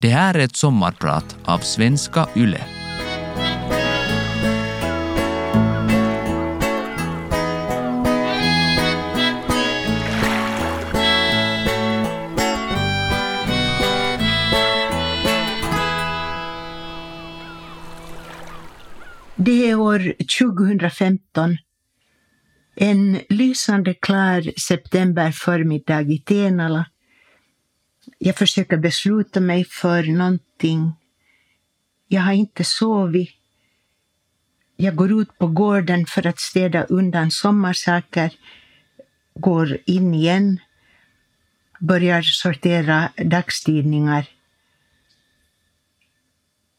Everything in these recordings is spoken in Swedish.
Det här är ett sommarprat av Svenska Yle. Det är år 2015. En lysande klar septemberförmiddag i Tenala. Jag försöker besluta mig för någonting. Jag har inte sovit. Jag går ut på gården för att städa undan sommarsaker. Går in igen. Börjar sortera dagstidningar.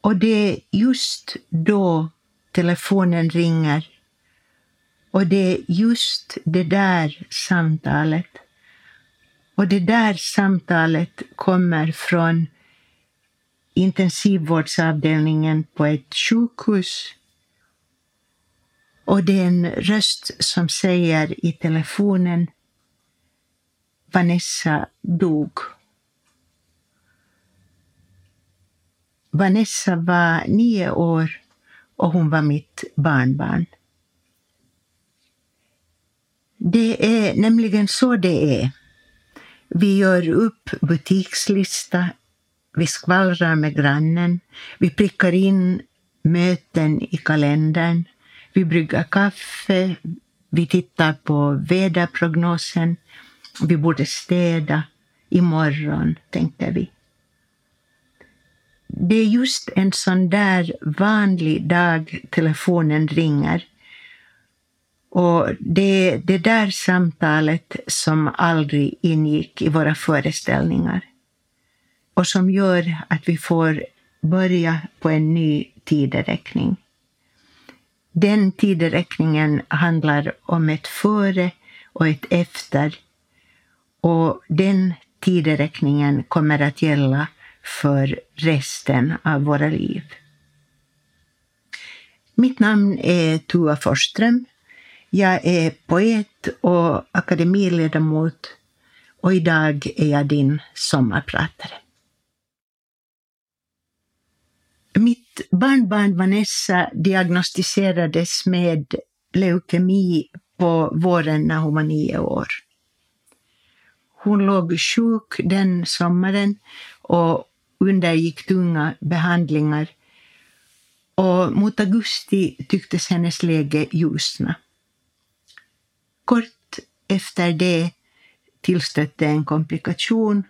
Och det är just då telefonen ringer. Och det är just det där samtalet. Och det där samtalet kommer från intensivvårdsavdelningen på ett sjukhus. Och det är en röst som säger i telefonen Vanessa dog. Vanessa var nio år och hon var mitt barnbarn. Det är nämligen så det är. Vi gör upp butikslista, vi skvallrar med grannen, vi prickar in möten i kalendern, vi brygger kaffe, vi tittar på väderprognosen, vi borde städa. Imorgon, tänker vi. Det är just en sån där vanlig dag telefonen ringer. Och det är det där samtalet som aldrig ingick i våra föreställningar. Och som gör att vi får börja på en ny tideräkning. Den tideräkningen handlar om ett före och ett efter. Och den tideräkningen kommer att gälla för resten av våra liv. Mitt namn är Tua Forsström. Jag är poet och akademiledamot och idag är jag din sommarpratare. Mitt barnbarn Vanessa diagnostiserades med leukemi på våren när hon var nio år. Hon låg sjuk den sommaren och undergick tunga behandlingar och mot augusti tycktes hennes läge ljusna. Kort efter det tillstötte en komplikation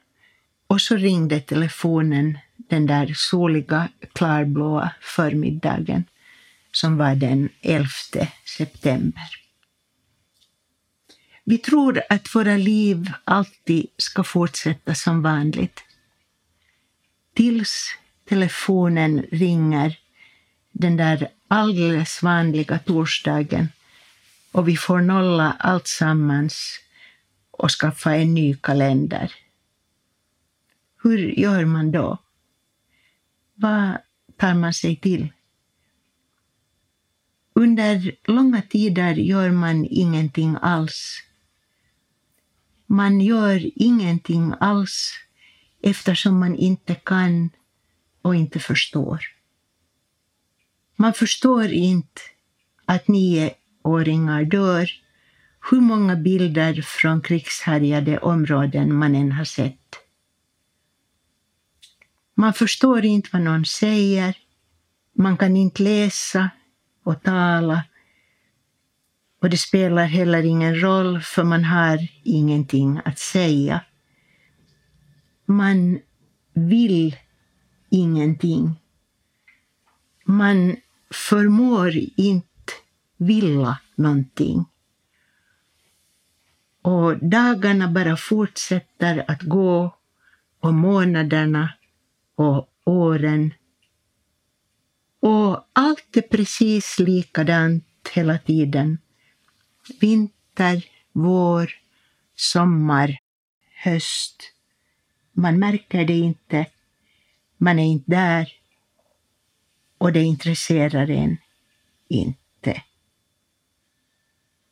och så ringde telefonen den där soliga klarblåa förmiddagen som var den 11 september. Vi tror att våra liv alltid ska fortsätta som vanligt tills telefonen ringer den där alldeles vanliga torsdagen och vi får nolla allt sammans och skaffa en ny kalender. Hur gör man då? Vad tar man sig till? Under långa tider gör man ingenting alls. Man gör ingenting alls eftersom man inte kan och inte förstår. Man förstår inte att ni är åringar dör hur många bilder från krigshärjade områden man än har sett. Man förstår inte vad någon säger, man kan inte läsa och tala och det spelar heller ingen roll för man har ingenting att säga. Man vill ingenting. Man förmår inte vilja någonting. Och dagarna bara fortsätter att gå och månaderna och åren. Och allt är precis likadant hela tiden. Vinter, vår, sommar, höst. Man märker det inte, man är inte där och det intresserar en inte.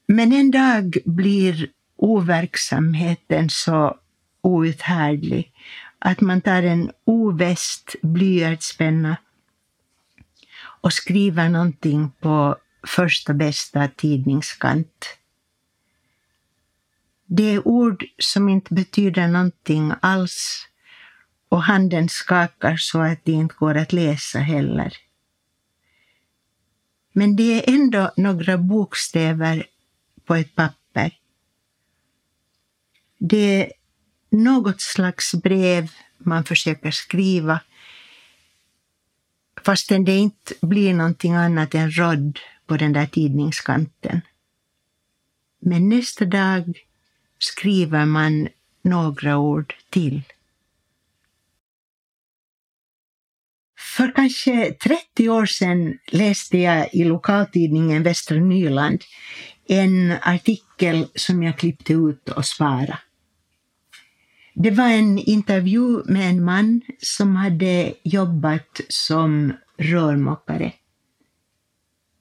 Men en dag blir overksamheten så outhärdlig att man tar en oväst blyertspenna och skriver någonting på första bästa tidningskant. Det är ord som inte betyder någonting alls och handen skakar så att det inte går att läsa heller. Men det är ändå några bokstäver på ett papper. Det är något slags brev man försöker skriva fastän det inte blir någonting annat än rodd på den där tidningskanten. Men nästa dag skriver man några ord till. För kanske 30 år sedan läste jag i lokaltidningen Västra Nyland en artikel som jag klippte ut och sparade. Det var en intervju med en man som hade jobbat som rörmokare.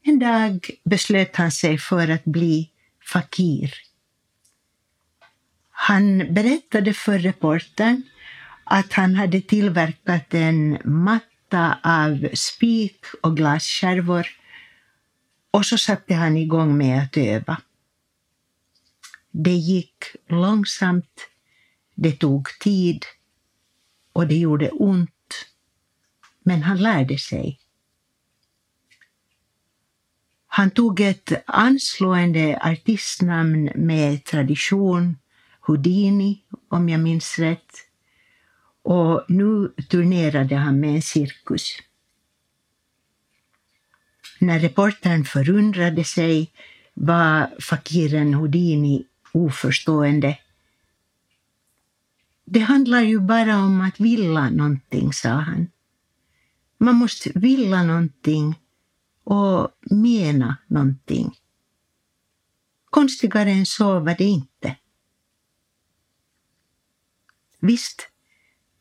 En dag beslöt han sig för att bli fakir. Han berättade för reportern att han hade tillverkat en matta av spik och glasskärvor och så satte han igång med att öva. Det gick långsamt, det tog tid och det gjorde ont. Men han lärde sig. Han tog ett anslående artistnamn med tradition, Houdini om jag minns rätt, och nu turnerade han med en cirkus. När reportern förundrade sig var fakiren Houdini oförstående. Det handlar ju bara om att vilja någonting, sa han. Man måste vilja någonting och mena någonting. Konstigare än så var det inte. Visst,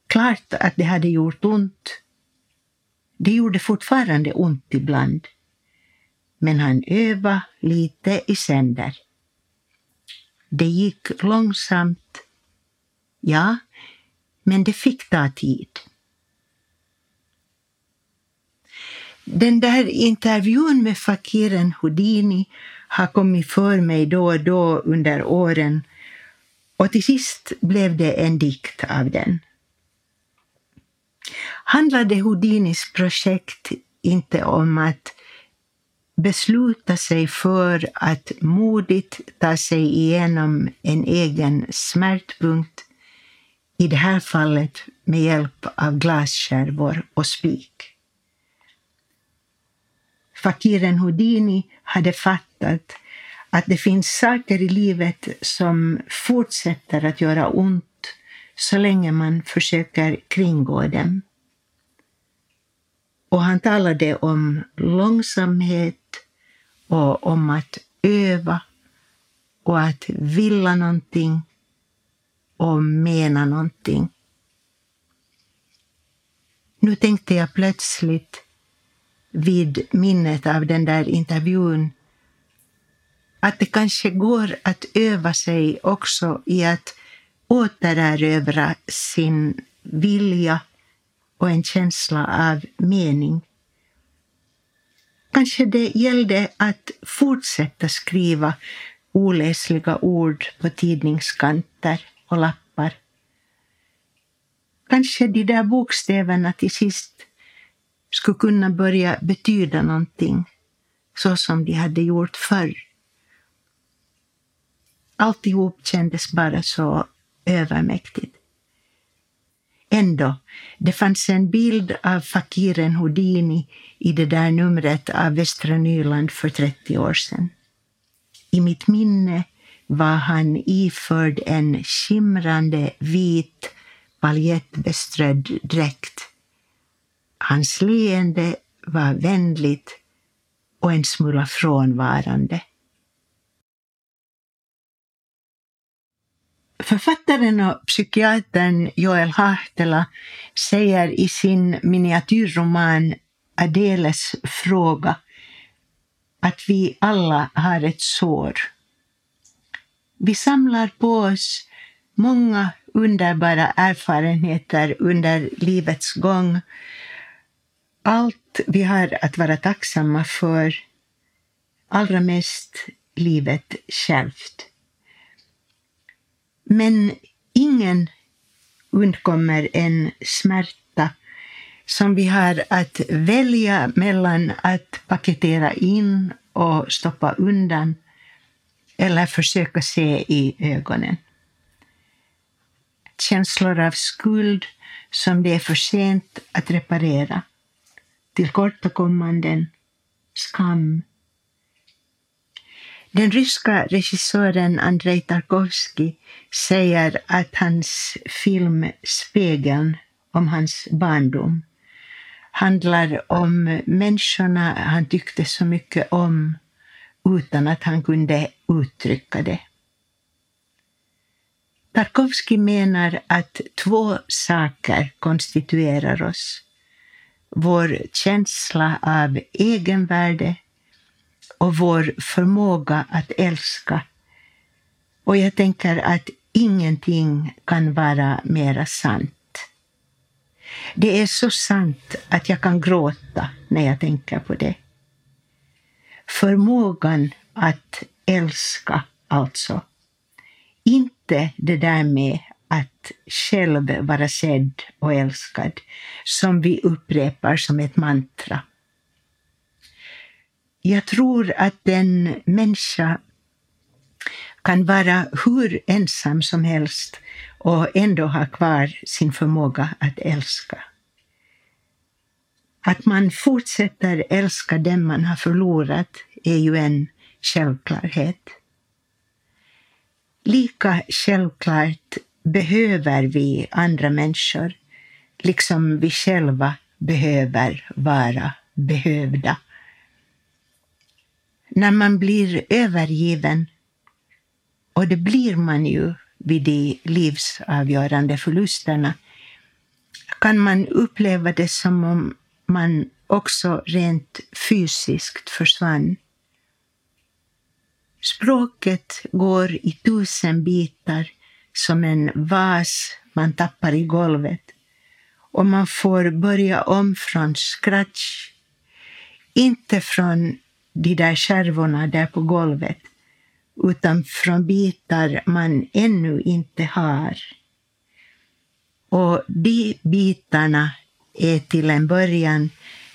klart att det hade gjort ont. Det gjorde fortfarande ont ibland. Men han övade lite i sänder. Det gick långsamt. Ja, men det fick ta tid. Den där intervjun med fakiren Houdini har kommit för mig då och då under åren och till sist blev det en dikt av den. Handlade Houdinis projekt inte om att besluta sig för att modigt ta sig igenom en egen smärtpunkt, i det här fallet med hjälp av glasskärvor och spik. Fakiren Houdini hade fattat att det finns saker i livet som fortsätter att göra ont så länge man försöker kringgå dem. Och han talade om långsamhet och om att öva och att vilja någonting och mena någonting. Nu tänkte jag plötsligt vid minnet av den där intervjun att det kanske går att öva sig också i att återerövra sin vilja och en känsla av mening. Kanske det gällde att fortsätta skriva oläsliga ord på tidningskanter och lappar. Kanske de där bokstäverna till sist skulle kunna börja betyda någonting så som de hade gjort förr. Alltihop kändes bara så övermäktigt. Ändå, det fanns en bild av fakiren Houdini i det där numret av Västra Nyland för 30 år sedan. I mitt minne var han iförd en skimrande vit paljettbeströdd dräkt. Hans leende var vänligt och en smula frånvarande. Författaren och psykiatern Joel Hahtela säger i sin miniatyrroman Adeles fråga att vi alla har ett sår. Vi samlar på oss många underbara erfarenheter under livets gång. Allt vi har att vara tacksamma för, allra mest livet självt. Men ingen undkommer en smärta som vi har att välja mellan att paketera in och stoppa undan eller försöka se i ögonen. Känslor av skuld som det är för sent att reparera. Tillkortakommanden, skam. Den ryska regissören Andrei Tarkovsky säger att hans film Spegeln om hans barndom handlar om människorna han tyckte så mycket om utan att han kunde uttrycka det. Tarkovsky menar att två saker konstituerar oss. Vår känsla av egenvärde och vår förmåga att älska. Och jag tänker att ingenting kan vara mera sant. Det är så sant att jag kan gråta när jag tänker på det. Förmågan att älska, alltså. Inte det där med att själv vara sedd och älskad, som vi upprepar som ett mantra. Jag tror att en människa kan vara hur ensam som helst och ändå ha kvar sin förmåga att älska. Att man fortsätter älska den man har förlorat är ju en självklarhet. Lika självklart behöver vi andra människor, liksom vi själva behöver vara behövda. När man blir övergiven, och det blir man ju vid de livsavgörande förlusterna, kan man uppleva det som om man också rent fysiskt försvann. Språket går i tusen bitar som en vas man tappar i golvet och man får börja om från scratch. Inte från de där skärvorna där på golvet utan från bitar man ännu inte har. Och de bitarna är till en början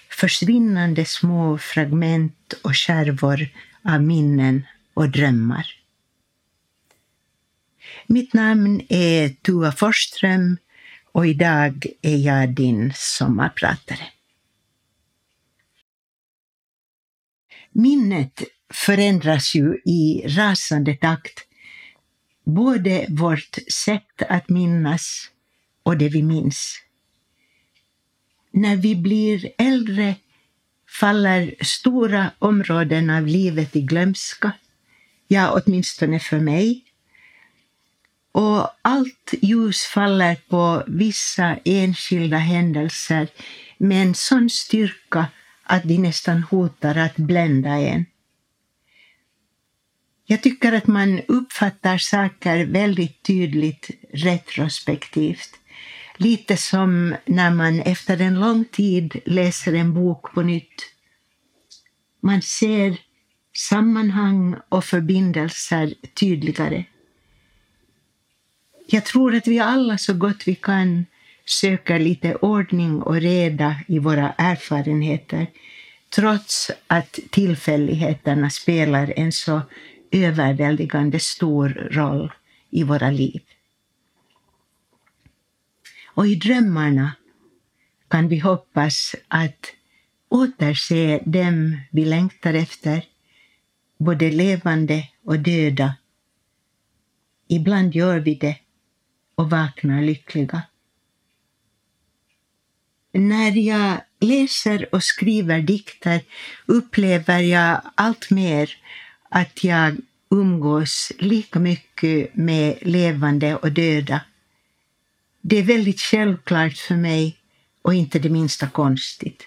försvinnande små fragment och skärvor av minnen och drömmar. Mitt namn är Tua Forsström och idag är jag din sommarpratare. Minnet förändras ju i rasande takt. Både vårt sätt att minnas och det vi minns. När vi blir äldre faller stora områden av livet i glömska. Ja, åtminstone för mig. Och allt ljus faller på vissa enskilda händelser med en sån styrka att de nästan hotar att blända en. Jag tycker att man uppfattar saker väldigt tydligt retrospektivt. Lite som när man efter en lång tid läser en bok på nytt. Man ser sammanhang och förbindelser tydligare. Jag tror att vi alla så gott vi kan söker lite ordning och reda i våra erfarenheter trots att tillfälligheterna spelar en så överväldigande stor roll i våra liv. Och i drömmarna kan vi hoppas att återse dem vi längtar efter, både levande och döda. Ibland gör vi det och vaknar lyckliga. När jag läser och skriver dikter upplever jag allt mer att jag umgås lika mycket med levande och döda. Det är väldigt självklart för mig och inte det minsta konstigt.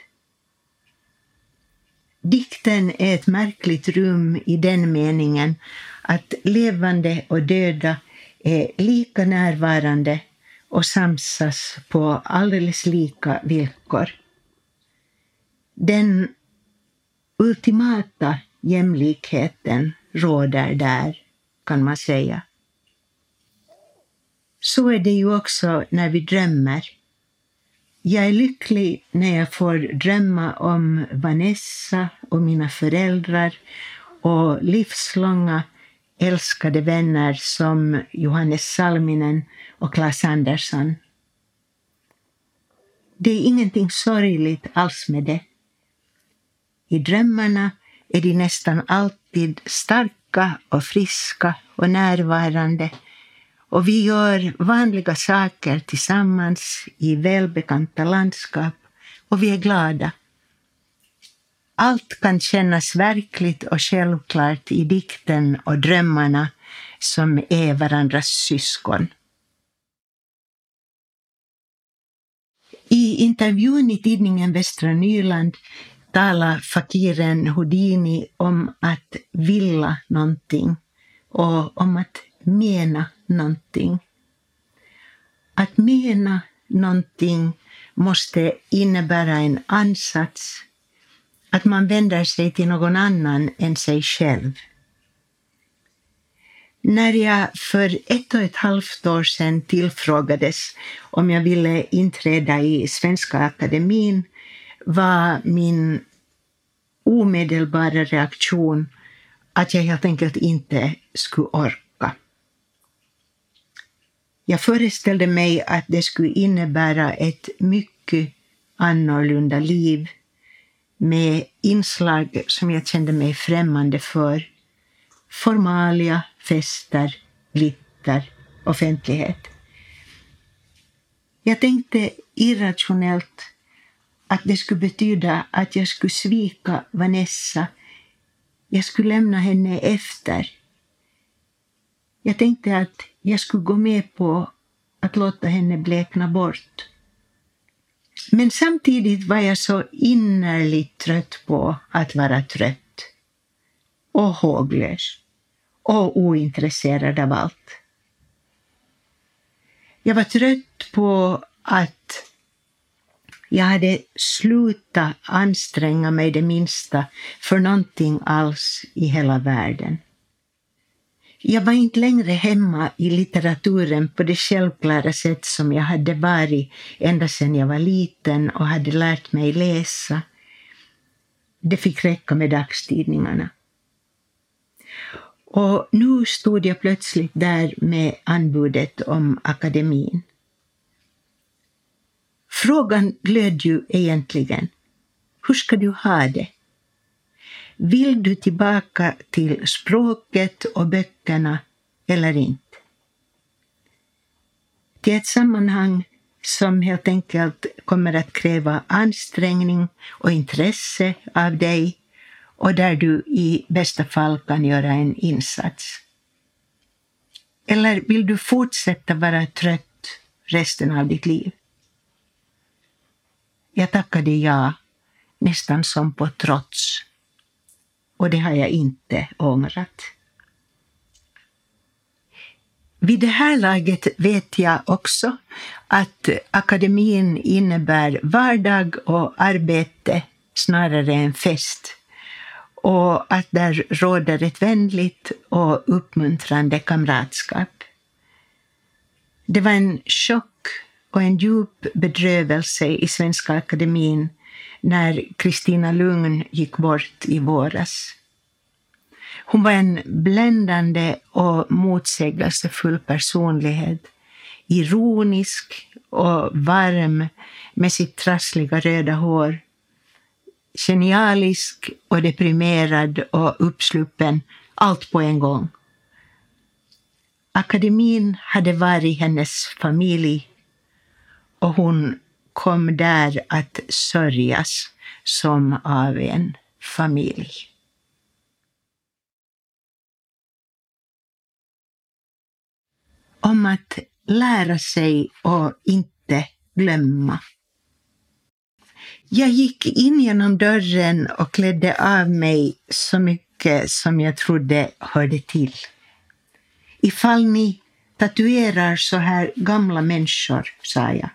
Dikten är ett märkligt rum i den meningen att levande och döda är lika närvarande och samsas på alldeles lika villkor. Den ultimata jämlikheten råder där, kan man säga. Så är det ju också när vi drömmer. Jag är lycklig när jag får drömma om Vanessa och mina föräldrar och livslånga älskade vänner som Johannes Salminen och Claes Andersson. Det är ingenting sorgligt alls med det. I drömmarna är de nästan alltid starka och friska och närvarande och vi gör vanliga saker tillsammans i välbekanta landskap och vi är glada. Allt kan kännas verkligt och självklart i dikten och drömmarna som är varandras syskon. I intervjun i tidningen Västra Nyland talar fakiren Houdini om att vilja någonting och om att mena någonting. Att mena någonting måste innebära en ansats, att man vänder sig till någon annan än sig själv. När jag för ett och ett halvt år sedan tillfrågades om jag ville inträda i Svenska Akademin var min omedelbara reaktion att jag helt enkelt inte skulle orka. Jag föreställde mig att det skulle innebära ett mycket annorlunda liv med inslag som jag kände mig främmande för. Formalia, fester, glitter, offentlighet. Jag tänkte irrationellt att det skulle betyda att jag skulle svika Vanessa. Jag skulle lämna henne efter. Jag tänkte att jag skulle gå med på att låta henne blekna bort. Men samtidigt var jag så innerligt trött på att vara trött och håglös och ointresserad av allt. Jag var trött på att jag hade slutat anstränga mig det minsta för någonting alls i hela världen. Jag var inte längre hemma i litteraturen på det självklara sätt som jag hade varit ända sedan jag var liten och hade lärt mig läsa. Det fick räcka med dagstidningarna. Och nu stod jag plötsligt där med anbudet om akademin. Frågan löd ju egentligen, hur ska du ha det? Vill du tillbaka till språket och böckerna eller inte? Till ett sammanhang som helt enkelt kommer att kräva ansträngning och intresse av dig och där du i bästa fall kan göra en insats. Eller vill du fortsätta vara trött resten av ditt liv? Jag tackade ja, nästan som på trots. Och det har jag inte ångrat. Vid det här laget vet jag också att akademin innebär vardag och arbete snarare än fest och att där råder ett vänligt och uppmuntrande kamratskap. Det var en chock och en djup bedrövelse i Svenska Akademin när Kristina Lugn gick bort i våras. Hon var en bländande och motsägelsefull personlighet, ironisk och varm med sitt trassliga röda hår, genialisk och deprimerad och uppsluppen, allt på en gång. Akademin hade varit hennes familj och hon kom där att sörjas som av en familj. Om att lära sig och inte glömma. Jag gick in genom dörren och klädde av mig så mycket som jag trodde hörde till. Ifall ni tatuerar så här gamla människor, sa jag.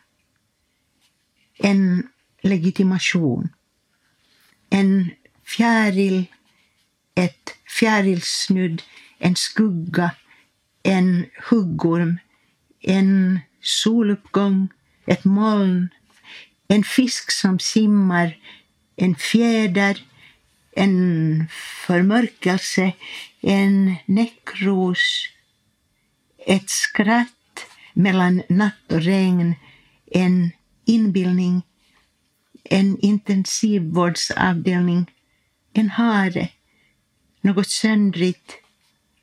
En legitimation. En fjäril, ett fjärilsnudd, en skugga, en huggorm, en soluppgång, ett moln, en fisk som simmar, en fjäder, en förmörkelse, en näckros, ett skratt mellan natt och regn, en inbildning, en intensivvårdsavdelning, en hare, något söndrigt,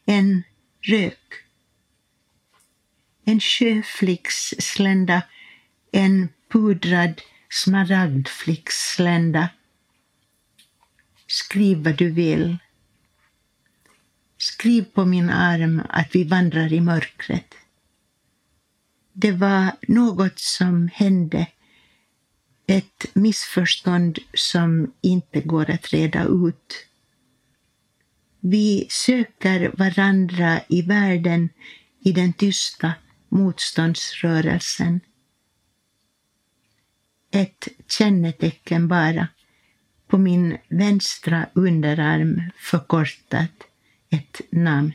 en rök. En sjöflickslända, en pudrad smaragdflickslända. Skriv vad du vill. Skriv på min arm att vi vandrar i mörkret. Det var något som hände, ett missförstånd som inte går att reda ut. Vi söker varandra i världen i den tysta motståndsrörelsen. Ett kännetecken bara, på min vänstra underarm förkortat ett namn.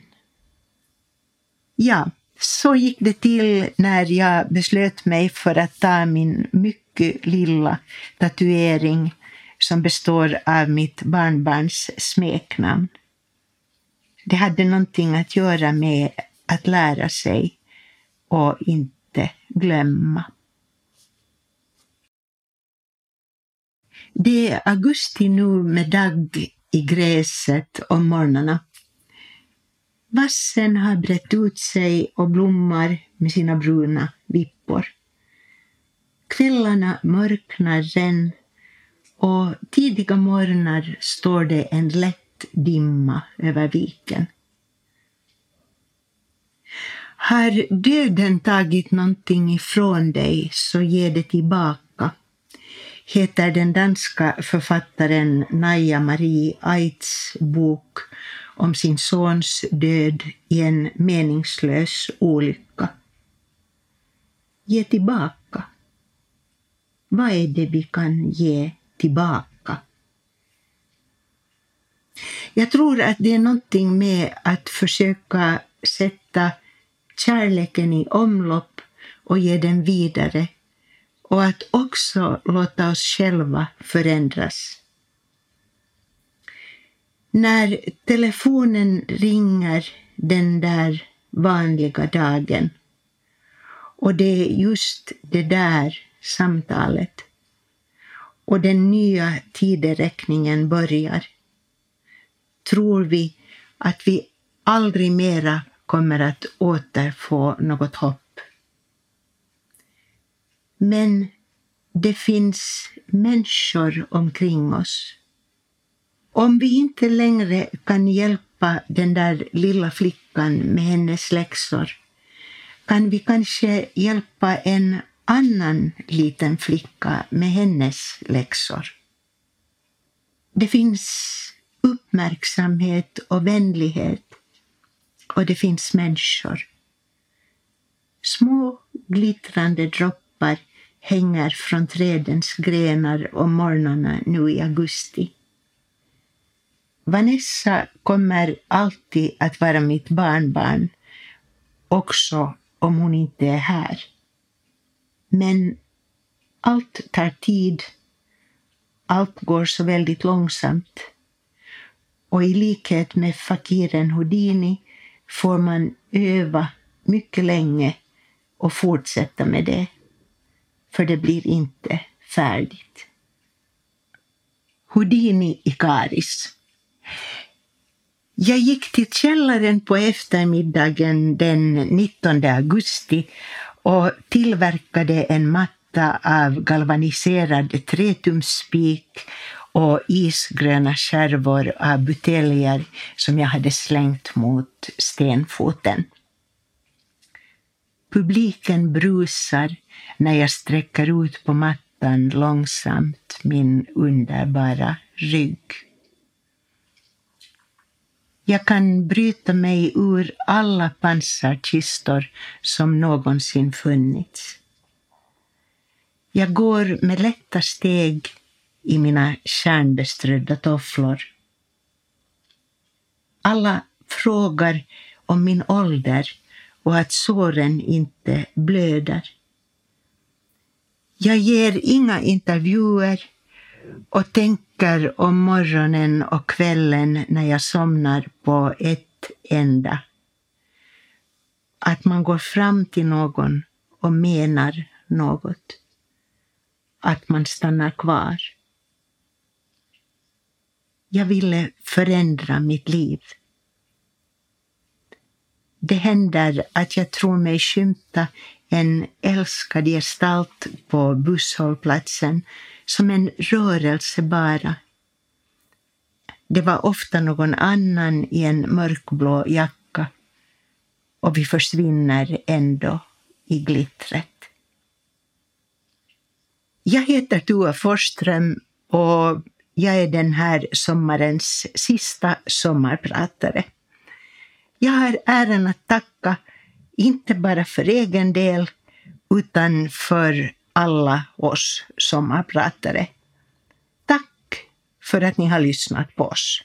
Ja, så gick det till när jag beslöt mig för att ta min mycket lilla tatuering som består av mitt barnbarns smeknamn. Det hade någonting att göra med att lära sig och inte glömma. Det är augusti nu med dagg i gräset om morgnarna. Vassen har brett ut sig och blommar med sina bruna vippor. Kvällarna mörknar redan och tidiga morgnar står det en lätt dimma över viken. Har döden tagit någonting ifrån dig så ge det tillbaka, heter den danska författaren Naja Marie Aits bok om sin sons död i en meningslös olycka. Ge tillbaka. Vad är det vi kan ge tillbaka? Jag tror att det är någonting med att försöka sätta kärleken i omlopp och ge den vidare och att också låta oss själva förändras. När telefonen ringer den där vanliga dagen och det är just det där samtalet och den nya tideräkningen börjar tror vi att vi aldrig mera kommer att återfå något hopp. Men det finns människor omkring oss. Om vi inte längre kan hjälpa den där lilla flickan med hennes läxor kan vi kanske hjälpa en annan liten flicka med hennes läxor. Det finns uppmärksamhet och vänlighet och det finns människor. Små glittrande droppar hänger från trädens grenar om morgnarna nu i augusti. Vanessa kommer alltid att vara mitt barnbarn, också om hon inte är här. Men allt tar tid. Allt går så väldigt långsamt. Och i likhet med fakiren Houdini får man öva mycket länge och fortsätta med det. För det blir inte färdigt. Houdini Ikaris. Jag gick till källaren på eftermiddagen den 19 augusti och tillverkade en matta av galvaniserad trätumsspik och isgröna skärvor av buteljer som jag hade slängt mot stenfoten. Publiken brusar när jag sträcker ut på mattan långsamt min underbara rygg. Jag kan bryta mig ur alla pansarkistor som någonsin funnits. Jag går med lätta steg i mina kärnbeströdda tofflor. Alla frågar om min ålder och att såren inte blöder. Jag ger inga intervjuer och tänker om morgonen och kvällen när jag somnar på ett enda. Att man går fram till någon och menar något. Att man stannar kvar. Jag ville förändra mitt liv. Det händer att jag tror mig skymta en älskad gestalt på busshållplatsen som en rörelse bara. Det var ofta någon annan i en mörkblå jacka och vi försvinner ändå i glittret. Jag heter Tua Forsström och jag är den här sommarens sista sommarpratare. Jag har äran att tacka, inte bara för egen del, utan för alla oss sommarpratare. Tack för att ni har lyssnat på oss.